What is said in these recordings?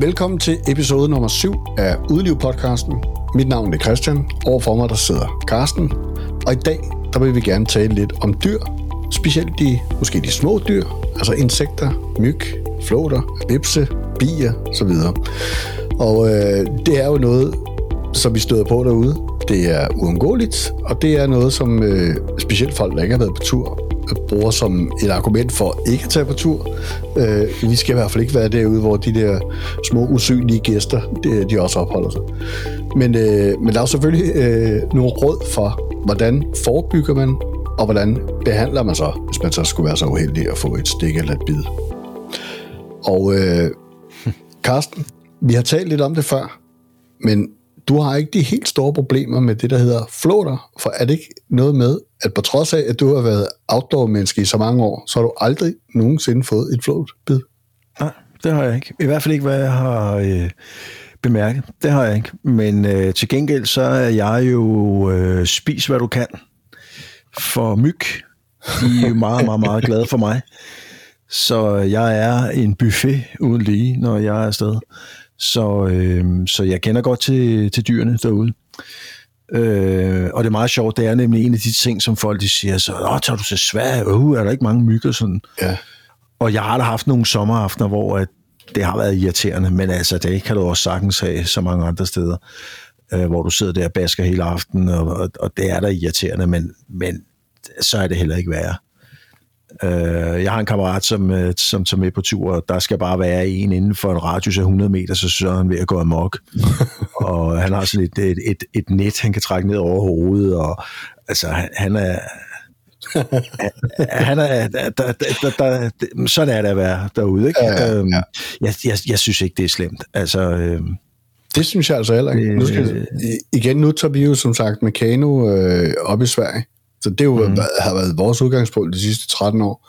Velkommen til episode nummer 7 af Udliv-podcasten. Mit navn er Christian. Overfor mig der sidder Karsten. Og i dag der vil vi gerne tale lidt om dyr. Specielt de, måske de små dyr. Altså insekter, myg, flåter, vipse, bier osv. Og øh, det er jo noget, som vi støder på derude. Det er uundgåeligt, og det er noget, som øh, specielt folk, der ikke har været på tur, bruger som et argument for ikke at tage på tur. Øh, vi skal i hvert fald ikke være derude, hvor de der små usynlige gæster, de, de også opholder sig. Men, øh, men der er jo selvfølgelig øh, nogle råd for, hvordan forebygger man, og hvordan behandler man så, hvis man så skulle være så uheldig at få et stik eller et bid. Og øh, Karsten, vi har talt lidt om det før, men du har ikke de helt store problemer med det, der hedder flåter, for er det ikke noget med, at på trods af, at du har været outdoor-menneske i så mange år, så har du aldrig nogensinde fået et flåtbid? Nej, det har jeg ikke. I hvert fald ikke, hvad jeg har øh, bemærket. Det har jeg ikke. Men øh, til gengæld så er jeg jo øh, spis, hvad du kan for myg. De er jo meget, meget, meget glade for mig. Så jeg er en buffet uden lige, når jeg er afsted. Så, øh, så jeg kender godt til, til dyrene derude. Øh, og det er meget sjovt, det er nemlig en af de ting, som folk de siger, så Åh, tager du til Sverige, uh, er der ikke mange mygger sådan? Ja. Og jeg har da haft nogle sommeraftener, hvor at det har været irriterende, men altså, det kan du også sagtens have så mange andre steder, øh, hvor du sidder der og basker hele aftenen, og, og, og det er da irriterende, men, men så er det heller ikke værre. Øh, jeg har en kammerat, som, øh, som tager med på tur, og der skal bare være en inden for en radius af 100 meter, så så er han ved at gå amok. og han har sådan et, et, et, et net, han kan trække ned over hovedet, og altså, han, er... han er, der, der, der, der, sådan er det at være derude. Ikke? Ja, ja, ja. Øhm, jeg, jeg, jeg synes ikke, det er slemt. Altså, øhm, Det synes jeg altså heller ikke. Nu skal, i- igen, nu tager vi jo som sagt med kano øh, op i Sverige. Så det jo, mm. har været vores udgangspunkt de sidste 13 år.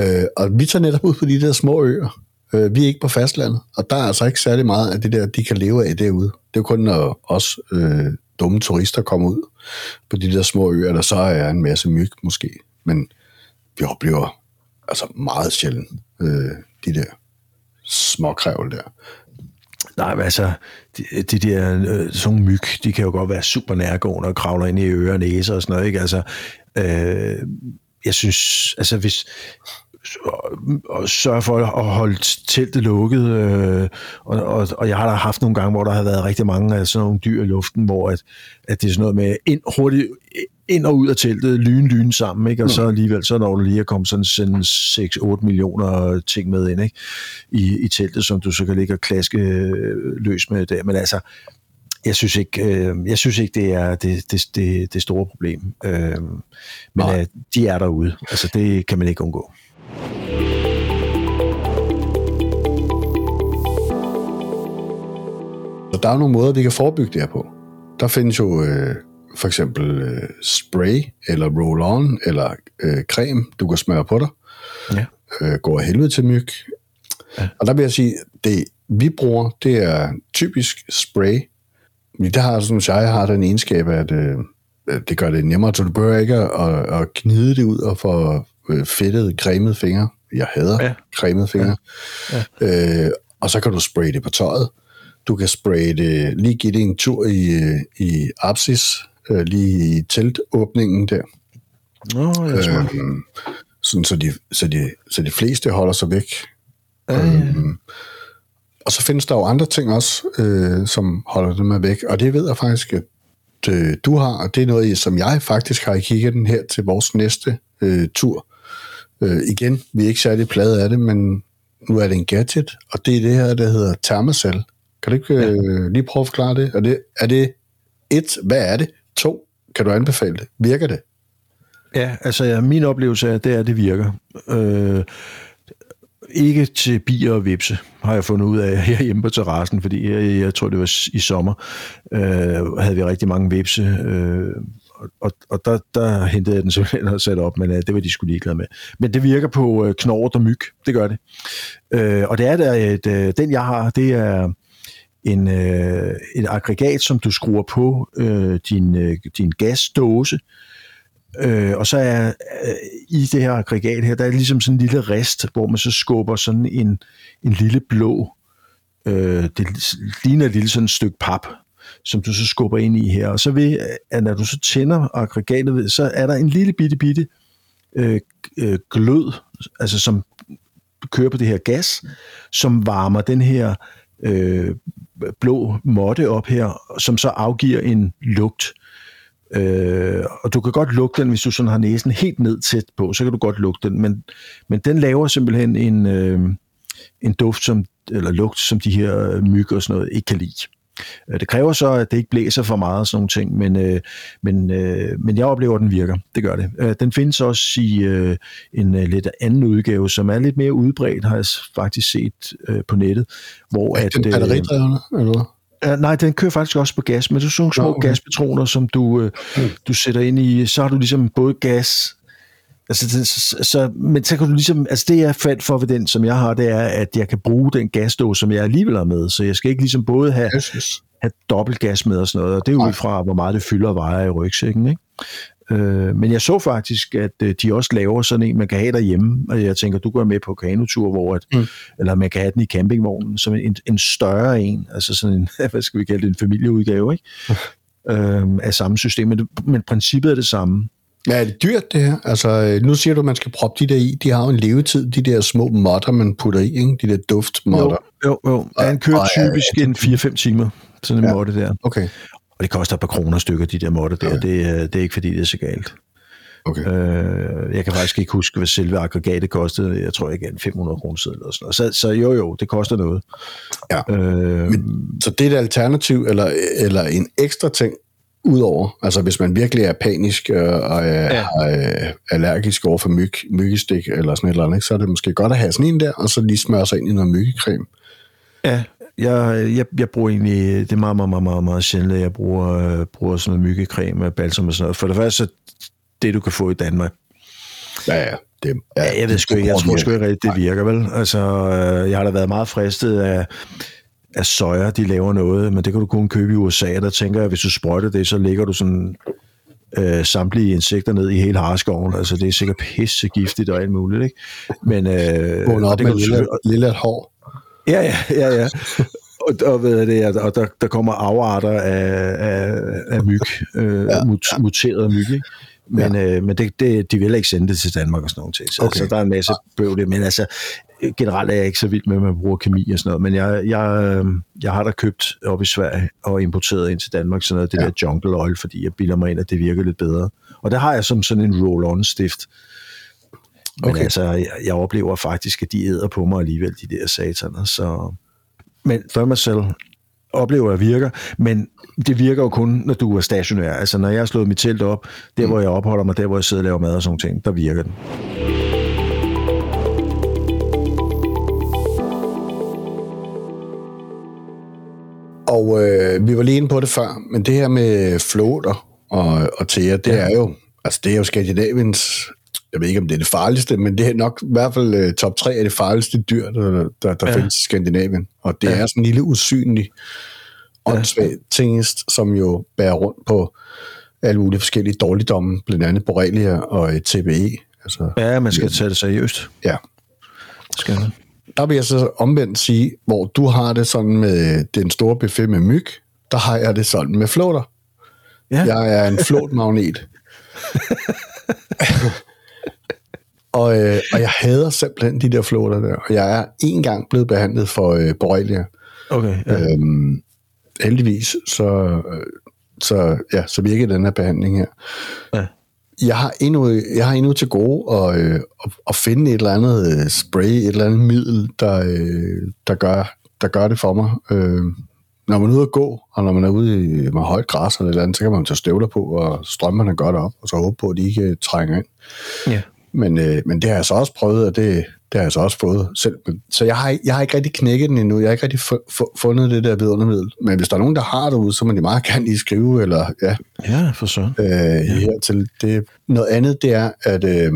Øh, og vi tager netop ud på de der små øer. Øh, vi er ikke på fastlandet, og der er altså ikke særlig meget af det der, de kan leve af derude. Det er jo kun, når os øh, dumme turister kommer ud på de der små øer, der så er en masse myg måske. Men vi oplever altså meget sjældent øh, de der småkrævel der. Nej, men altså, de, de der øh, sådan myg, de kan jo godt være super nærgående og kravler ind i ører og næser og sådan noget, ikke? Altså, øh, jeg synes, altså hvis og sørge for at holde teltet lukket, øh, og, og, og jeg har da haft nogle gange, hvor der har været rigtig mange af sådan nogle dyr i luften, hvor at, at det er sådan noget med ind, hurtigt ind og ud af teltet, lyn, lyn sammen, ikke? og så alligevel, så når du lige er kommet sådan, sådan 6-8 millioner ting med ind ikke? I, i teltet, som du så kan ligge og klaske øh, løs med der, men altså, jeg synes ikke, øh, jeg synes ikke det er det, det, det, det store problem. Øh, men øh, de er derude. Altså, det kan man ikke undgå. Så der er nogle måder, vi kan forebygge det her på. Der findes jo øh, for eksempel øh, spray, eller roll-on, eller øh, creme, du kan smøre på dig. Ja. Øh, går af helvede til myg. Ja. Og der vil jeg sige, det vi bruger, det er typisk spray. Men det har, synes jeg, har den egenskab, at øh, det gør det nemmere, så du behøver ikke at, at gnide det ud og få øh, fedtede, cremede fingre. Jeg hader ja. Cremede fingre. Ja. Ja. Øh, og så kan du spraye det på tøjet. Du kan spraye det, lige give det en tur i, øh, i apsis, øh, lige i teltåbningen der. Nå, jeg tror, Øhm, sådan så de, så, de, så de fleste holder sig væk. ja, ja. Øhm, og så findes der jo andre ting også, øh, som holder dem væk, og det ved jeg faktisk, at øh, du har, og det er noget, som jeg faktisk har i kigget her til vores næste øh, tur. Øh, igen, vi er ikke særlig plade af det, men nu er det en gadget, og det er det her, der hedder Thermacell. Kan du ikke øh, lige prøve at forklare det? Er, det? er det et, hvad er det? To, kan du anbefale det? Virker det? Ja, altså ja, min oplevelse er, det er, at det virker. Øh, ikke til bier og vipse, har jeg fundet ud af herhjemme på terrassen, fordi jeg, jeg tror, det var i sommer, øh, havde vi rigtig mange vipse, øh, og, og der, der hentede jeg den simpelthen og satte op, men øh, det var de skulle ligeglade med. Men det virker på øh, knort og myg, det gør det. Øh, og det er der, et, øh, den jeg har, det er en, øh, et aggregat, som du skruer på øh, din, øh, din gasdåse, Øh, og så er øh, i det her aggregat her, der er ligesom sådan en lille rist, hvor man så skubber sådan en, en lille blå Øh, det ligner et lille sådan stykke pap, som du så skubber ind i her. Og så ved, at når du så tænder aggregatet, ved, så er der en lille bitte, bitte øh, øh, glød, altså som kører på det her gas, som varmer den her øh, blå måtte op her, som så afgiver en lugt. Øh, og du kan godt lugte den, hvis du sådan har næsen helt ned tæt på, så kan du godt lugte den, men, men den laver simpelthen en, øh, en duft, som, eller lugt, som de her myg og sådan noget ikke kan lide. Øh, det kræver så, at det ikke blæser for meget og sådan nogle ting, men, øh, men, øh, men jeg oplever, at den virker. Det gør det. Den findes også i øh, en lidt anden udgave, som er lidt mere udbredt, har jeg faktisk set øh, på nettet. Hvor er at, den batteridrevne, eller Uh, nej, den kører faktisk også på gas, men det er sådan nogle små okay. gaspatroner, som du, uh, du sætter ind i, så har du ligesom både gas, altså, så, så, men så kan du ligesom, altså det jeg fandt for ved den, som jeg har, det er, at jeg kan bruge den gasdåse, som jeg alligevel har med, så jeg skal ikke ligesom både have, yes, have dobbelt gas med og sådan noget, og det er ud fra, hvor meget det fylder og vejer i rygsækken, ikke? Øh, men jeg så faktisk, at øh, de også laver sådan en, man kan have derhjemme, og jeg tænker, du går med på kanotur, hvor at, mm. eller man kan have den i campingvognen, som en, en større en, altså sådan en, hvad skal vi kalde det, en familieudgave, ikke? øh, af samme system, men, men princippet er det samme. Ja, er det dyrt det her? Altså, nu siger du, at man skal proppe de der i. De har jo en levetid, de der små modder, man putter i, ikke? De der duftmodder. Jo, jo, jo. Ja, den kører typisk ja, en 4-5 timer, sådan en ja. måtte der. Okay. Og det koster et par kroner stykker, de der måtte der. Ja. Det, det er ikke, fordi det er så galt. Okay. Øh, jeg kan faktisk ikke huske, hvad selve aggregatet kostede. Jeg tror ikke, 500 kroner siden eller sådan noget. Så, så jo, jo, det koster noget. Ja. Øh, Men, så det er et alternativ, eller, eller en ekstra ting, udover, altså hvis man virkelig er panisk øh, og er, ja. er allergisk over for myg, myggestik eller sådan et eller andet, så er det måske godt at have sådan en der, og så lige smøre sig ind i noget myggecreme. Ja, jeg, jeg, jeg bruger egentlig, det er meget, meget, meget, meget, meget sjældent, at jeg bruger, bruger sådan noget myggecreme, balsam og sådan noget. For det første, det du kan få i Danmark. Ja, ja. Det, ja, ja jeg ved sgu ikke, jeg tror sgu ikke rigtigt, det virker vel. Altså, øh, jeg har da været meget fristet af, af soja, de laver noget, men det kan du kun købe i USA, der tænker jeg, hvis du sprøjter det, så ligger du sådan øh, samtlige insekter ned i hele harskoven. Altså, det er sikkert pisse giftigt og alt muligt, ikke? Men, øh, Vågner op det med lille, lille hår. Ja, ja, ja, ja. Og, og, ved det, og der, der kommer afarter af, af, af myg, øh, ja, mut, ja. muterede myg, ikke? Men, ja. øh, men det, det, de vil ikke sende det til Danmark og sådan noget. Så, okay. så der er en masse bøvl. Men altså, generelt er jeg ikke så vild med, at man bruger kemi og sådan noget. Men jeg, jeg, øhm, jeg har da købt op i Sverige og importeret ind til Danmark sådan noget, det ja. der jungle oil, fordi jeg bilder mig ind, at det virker lidt bedre. Og det har jeg som sådan en roll-on stift. Men okay. altså, jeg, jeg oplever faktisk, at de æder på mig alligevel, de der sataner. Så... Men Thermacell oplever jeg virker, men det virker jo kun, når du er stationær. Altså, når jeg har slået mit telt op, der hvor jeg opholder mig, der hvor jeg sidder og laver mad og sådan ting, der virker den. Og øh, vi var lige inde på det før, men det her med floater og, og tæer, det ja. er jo altså det er jo Skandinaviens jeg ved ikke, om det er det farligste, men det er nok i hvert fald uh, top 3 af det farligste dyr, der, der, der ja. findes i Skandinavien. Og det ja. er sådan en lille usynlig åndssvag ja. tingest, som jo bærer rundt på alle mulige forskellige dårligdomme, blandt andet borrelia og uh, TBE. Altså, ja, man skal tage det seriøst. Ja. Skal man. Der vil jeg så omvendt sige, hvor du har det sådan med den store buffet med myg, der har jeg det sådan med flåter. Ja. Jeg er en flåtmagnet. Og, øh, og jeg hader simpelthen de der flåter der. Og jeg er en gang blevet behandlet for øh, borrelia. Okay, ja. øhm, heldigvis, så, øh, så, ja, så virker den her behandling her. Ja. Jeg har endnu, jeg har endnu til gode at, øh, at, at finde et eller andet øh, spray, et eller andet middel, der, øh, der, gør, der gør det for mig. Øh, når man er ude at gå, og når man er ude i, med højt græs eller, eller andet, så kan man tage støvler på, og strømmerne godt op, og så håbe på, at de ikke øh, trænger ind. Ja. Men, øh, men det har jeg så også prøvet, og det, det har jeg så også fået selv. Så jeg har, jeg har ikke rigtig knækket den endnu. Jeg har ikke rigtig fundet det der vidundermiddel. Men hvis der er nogen, der har det ude, så må de meget gerne lige skrive, eller ja. Ja, for så. Øh, ja. Hertil. Det, noget andet, det er, at øh,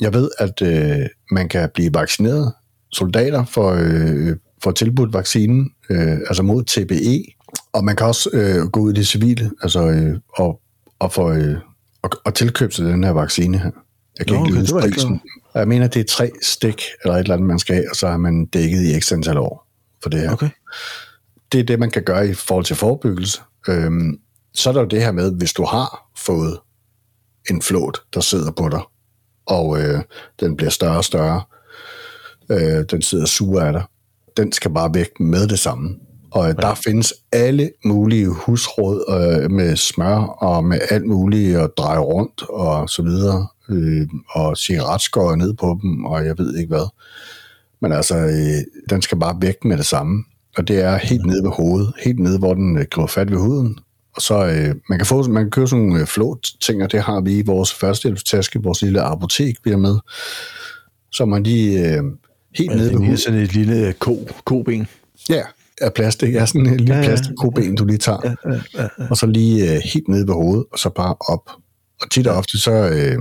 jeg ved, at øh, man kan blive vaccineret. Soldater for, øh, for tilbudt vaccinen, øh, altså mod TBE. Og man kan også øh, gå ud i det civile, altså øh, og, og, få, øh, og, og tilkøbe sig den her vaccine her. Jeg kan Nå, ikke okay, prisen. Jeg mener, det er tre stik eller et eller andet, man skal have, og så er man dækket i ekstra antal år. for det her. Okay. Det er det, man kan gøre i forhold til forebyggelse. Øhm, så er der jo det her med, hvis du har fået en flåt, der sidder på dig, og øh, den bliver større og større, øh, den sidder sur af dig, den skal bare væk med det samme. Og ja. der findes alle mulige husråd øh, med smør og med alt muligt at dreje rundt og så videre. Øh, og cigaretskåret ned på dem, og jeg ved ikke hvad. Men altså, øh, den skal bare væk med det samme. Og det er helt nede ved hovedet, helt nede, hvor den øh, griber fat ved huden. Og så, øh, man kan få, man kan købe sådan nogle øh, flot ting, og det har vi i vores førstehjælpstaske, vores lille apotek, vi har med. Så man lige øh, helt Ja, nede ved hovedet. sådan et lille ko, koben. Ja, af plastik. Ja, sådan en lille Ja, ja, plastikkoben, du lige tager. Ja, ja, ja, ja. Og så lige øh, helt nede ved hovedet, og så bare op. Og tit og ofte, så, øh,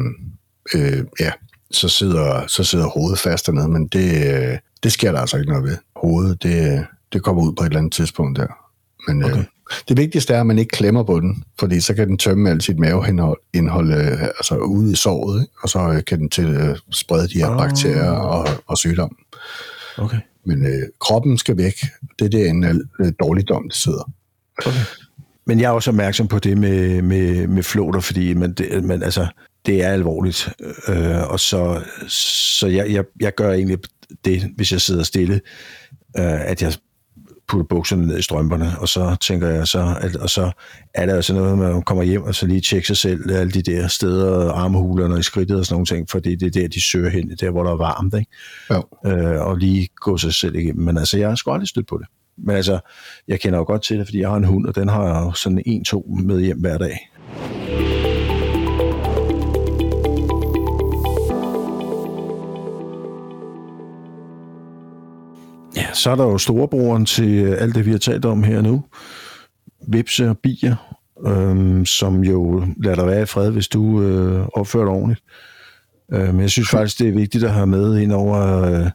øh, ja, så sidder, så sidder hovedet fast dernede, men det, øh, det sker der altså ikke noget ved. Hovedet, det, det kommer ud på et eller andet tidspunkt der. Men okay. Okay. øh, det vigtigste er, at man ikke klemmer på den, fordi så kan den tømme alt sit maveindhold indhold, øh, altså ude i såret, ikke? og så øh, kan den til øh, sprede de her Ah. bakterier og, og sygdom. Okay. Men øh, kroppen skal væk. Det er al øh, dårligdom det sidder. okay. Men jeg er også opmærksom på det med, med, med flåter, fordi man, det, man, altså, det er alvorligt. Øh, og så, så jeg, jeg, jeg gør egentlig det, hvis jeg sidder stille, øh, at jeg putter bukserne ned i strømperne, og så tænker jeg så, at, og så er der altså noget man kommer hjem og så lige tjekker sig selv, alle de der steder, armhulerne i skridtet og sådan nogle ting, fordi det er der, de søger hen, der hvor der er varmt, ikke? Jo. øh, og lige gå sig selv igennem. Men altså, jeg har sgu aldrig stødt på det. Men altså, jeg kender jo godt til det, fordi jeg har en hund, og den har jeg jo sådan en-to med hjem hver dag. Så er der jo storebroren til øh, alt det, vi har talt om her nu. Vipse og bier, øhm, som jo lader dig være i fred, hvis du øh, opfører dig ordentligt. Øh, men jeg synes faktisk, det er vigtigt at have med ind over øh,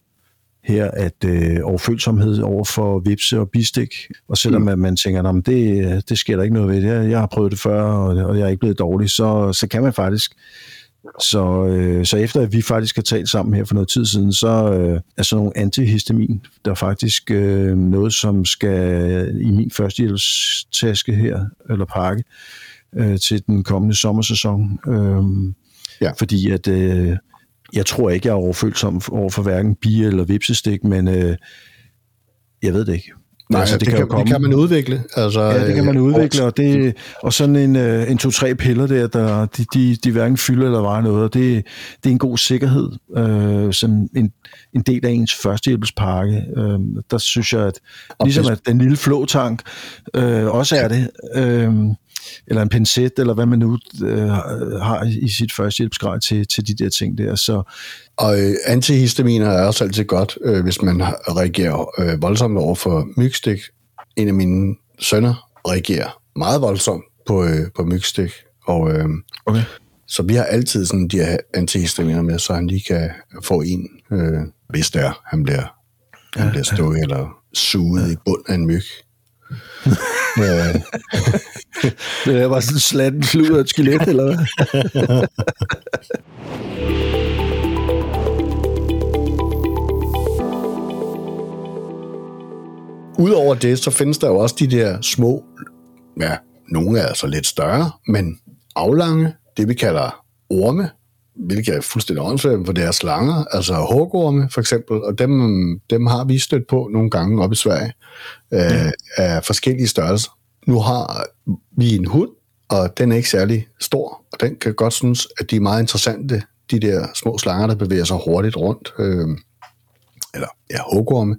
her, at øh, overfølsomhed over for vipse og bistik, og selvom mm. man tænker, at det, det sker der ikke noget ved, jeg, jeg har prøvet det før, og, og jeg er ikke blevet dårlig, så, så kan man faktisk så, øh, så efter at vi faktisk har talt sammen her for noget tid siden, så øh, er sådan nogle antihistamin, der er faktisk øh, noget, som skal i min førstehjælpstaske her, eller pakke, øh, til den kommende sommersæson. Øh, Ja. Fordi at øh, jeg tror ikke, jeg er overfølsom over for hverken bie eller vipsestik, men øh, jeg ved det ikke. Nej, altså, det, det, kan, det kan man udvikle. Altså, Ja, det kan man øh, udvikle, og, det, og sådan en, øh, en to-tre piller der, der de, de, de hverken fylder eller vejer noget, og det, det er en god sikkerhed, øh, som en, en del af ens førstehjælpspakke. Øh, der synes jeg, at ligesom at den lille flåtank øh, også er det, øh, eller en pincet, eller hvad man nu øh, har i sit førstehjælpsgrej til, til de der ting der. Så Og øh, antihistaminer er også altid godt, øh, hvis man reagerer øh, voldsomt over for mygstik. En af mine sønner reagerer meget voldsomt på, øh, på mygstik, og øh, okay. så vi har altid sådan de her antihistaminer med, så han lige kan få en, øh, hvis det er, han bliver, han bliver stukket eller suget i bund af en myg. Øh, Det er bare sådan en slatten flud af et skelet, eller hvad? Udover det, så findes der jo også de der små, ja, nogle er altså lidt større, men aflange, det vi kalder orme, hvilket er fuldstændig åndssvagt, for det er slanger, altså hugorme for eksempel, og dem, dem har vi stødt på nogle gange op i Sverige, øh, af forskellige størrelser. Nu har vi en hund, og den er ikke særlig stor, og den kan godt synes, at de er meget interessante, de der små slanger, der bevæger sig hurtigt rundt, øh, eller ja, hugorme.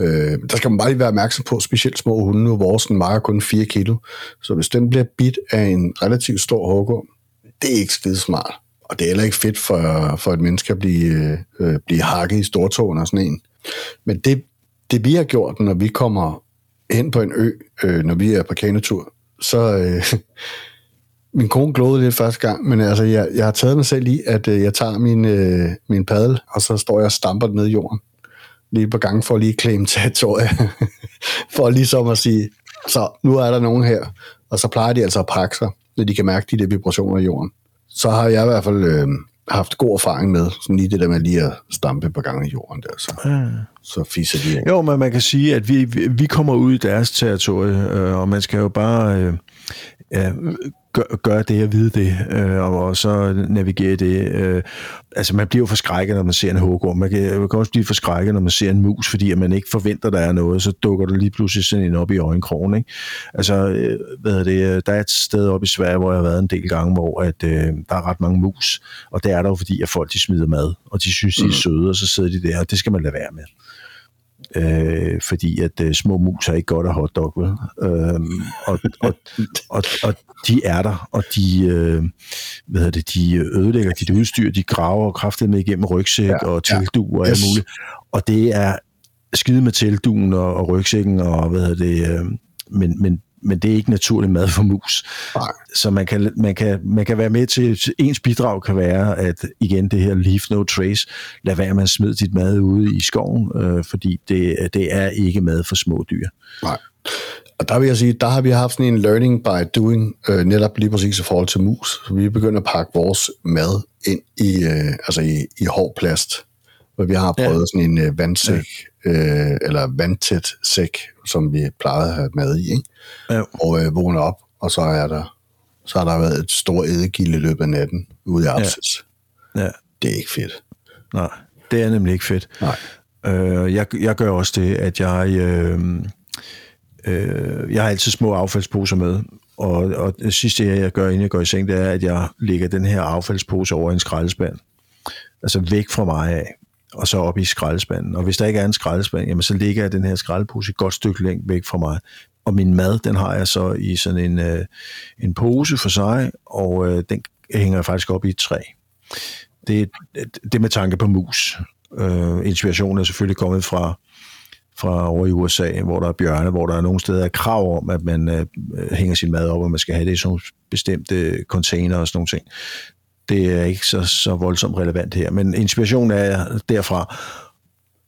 Øh, der skal man bare lige være opmærksom på, specielt små hunde, nu vores den vejer kun 4 kilo, så hvis den bliver bit af en relativt stor hugorm, det er ikke skide smart. Og det er heller ikke fedt for, for et menneske at blive, øh, blive hakket i stortåen og sådan en. Men det, det vi har gjort, når vi kommer hen på en ø, øh, når vi er på kanotur, så... Øh, min kone glodede lidt første gang, men altså, jeg, jeg har taget mig selv i, at øh, jeg tager min, øh, min paddel, og så står jeg og stamper den ned i jorden. Lige på gang for at lige klemme territoriet. for ligesom at sige, så nu er der nogen her. Og så plejer de altså at pakke sig, når de kan mærke de der vibrationer i jorden. Så har jeg i hvert fald øh, haft god erfaring med, sådan lige det der med lige at stampe på gang i jorden der. Så, Ja. så fiser de af. Jo, men man kan sige, at vi, vi kommer ud i deres territorie, øh, og man skal jo bare øh, ja, gør, gør det og vide det, øh, og, og så navigere det. Øh, altså, man bliver jo forskrækket, når man ser en huggorm. Man kan, man kan også blive forskrækket, når man ser en mus, fordi at man ikke forventer, der er noget, så dukker der lige pludselig sådan en op i øjenkrogen. Ikke? Altså, øh, hvad det, der er et sted oppe i Sverige, hvor jeg har været en del gange, hvor at, øh, der er ret mange mus, og det er der jo fordi, at folk de smider mad, og de synes, de er mm. søde, og så sidder de der, og det skal man lade være med øh, fordi at øh, små mus er ikke godt at hotdog, vel? Øh, og, og, og, og de er der, og de, øh, hvad hedder det, de ødelægger dit udstyr, de graver kraftet med igennem rygsæk ja, og teltduer ja. og alt muligt. Og det er skide med teltduen og, og rygsækken og hvad hedder det, øh, men, men men det er ikke naturlig mad for mus. Nej. Så man kan, man, kan, man kan være med til, ens bidrag kan være, at igen det her leave no trace, lad være med at smide dit mad ude i skoven, øh, fordi det, det er ikke mad for små dyr. Nej. Og der vil jeg sige, der har vi haft sådan en learning by doing, øh, netop lige præcis i forhold til mus. Så vi begynder at pakke vores mad ind i, øh, altså i, i hård plast, hvor vi har prøvet ja. sådan en øh, vandsæk. Øh, eller vandtæt sæk, som vi plejede at have mad i, ikke? Ja. og øh, vågner op, og så er der så har der været et stort edegilde i løbet af natten ude i apsis. Ja. ja. Det er ikke fedt. Nej, det er nemlig ikke fedt. Nej. Øh, jeg, jeg gør også det, at jeg, øh, øh, jeg har altid små affaldsposer med, og, og det sidste, jeg gør, inden jeg går i seng, det er, at jeg lægger den her affaldspose over en skraldespand. Altså væk fra mig af, og så op i skraldespanden. Og hvis der ikke er en skraldespand, jamen så ligger jeg den her skraldepose et godt stykke længst væk fra mig. Og min mad, den har jeg så i sådan en, øh, en pose for sig, og øh, den hænger jeg faktisk op i et træ. Det, det med tanke på mus. Øh, inspirationen er selvfølgelig kommet fra, fra over i USA, hvor der er bjørne, hvor der er nogle steder krav om, at man øh, hænger sin mad op, og man skal have det i sådan bestemte container og sådan nogle ting. Det er ikke så, så voldsomt relevant her, men inspirationen er derfra,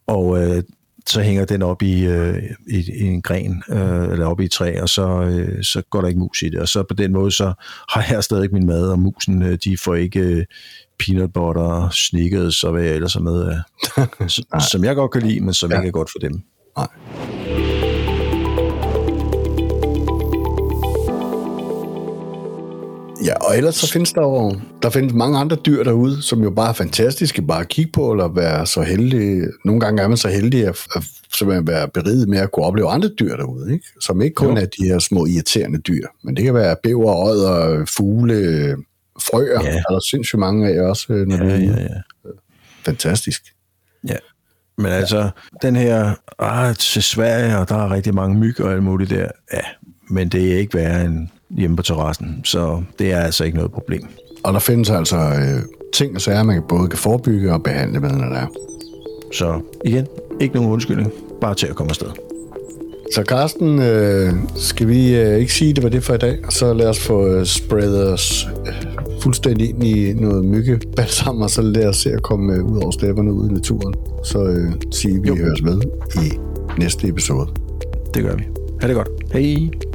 og øh, så hænger den op i, øh, i, i en gren, øh, eller op i et træ, og så, øh, så går der ikke mus i det. Og så på den måde, så har jeg stadig min mad, og musen, øh, de får ikke øh, peanut butter, snickers og hvad jeg ellers er med af. som jeg godt kan lide, men som ja. ikke er godt for dem. Nej. Og ellers så findes der jo der findes mange andre dyr derude, som jo bare er fantastiske bare at kigge på, eller være så heldig. Nogle gange er man så heldig at, at at være beriget med at kunne opleve andre dyr derude, ikke? som ikke kun jo. er de her små irriterende dyr, men det kan være bæver, og fugle, frøer, ja. er der sindssygt mange af også, når ja, ja, ja. fantastisk. Ja, men altså, den her, ah, til Sverige, og der er rigtig mange myg og alt muligt der, ja, men det er ikke værre end hjemme på terrassen, så det er altså ikke noget problem. Og der findes altså øh, ting og sager, man både kan forebygge og behandle med, når der er. Så igen, ikke nogen undskyldning, bare til at komme afsted. Så Carsten, øh, skal vi øh, ikke sige, det var det for i dag? Så lad os få øh, spreadet os øh, fuldstændig ind i noget mygge sammen, og så lad os se at komme øh, ud over stepperne ud i naturen. Så øh, sige, vi jo. høres med i næste episode. Det gør vi. Ha' det godt. Hej.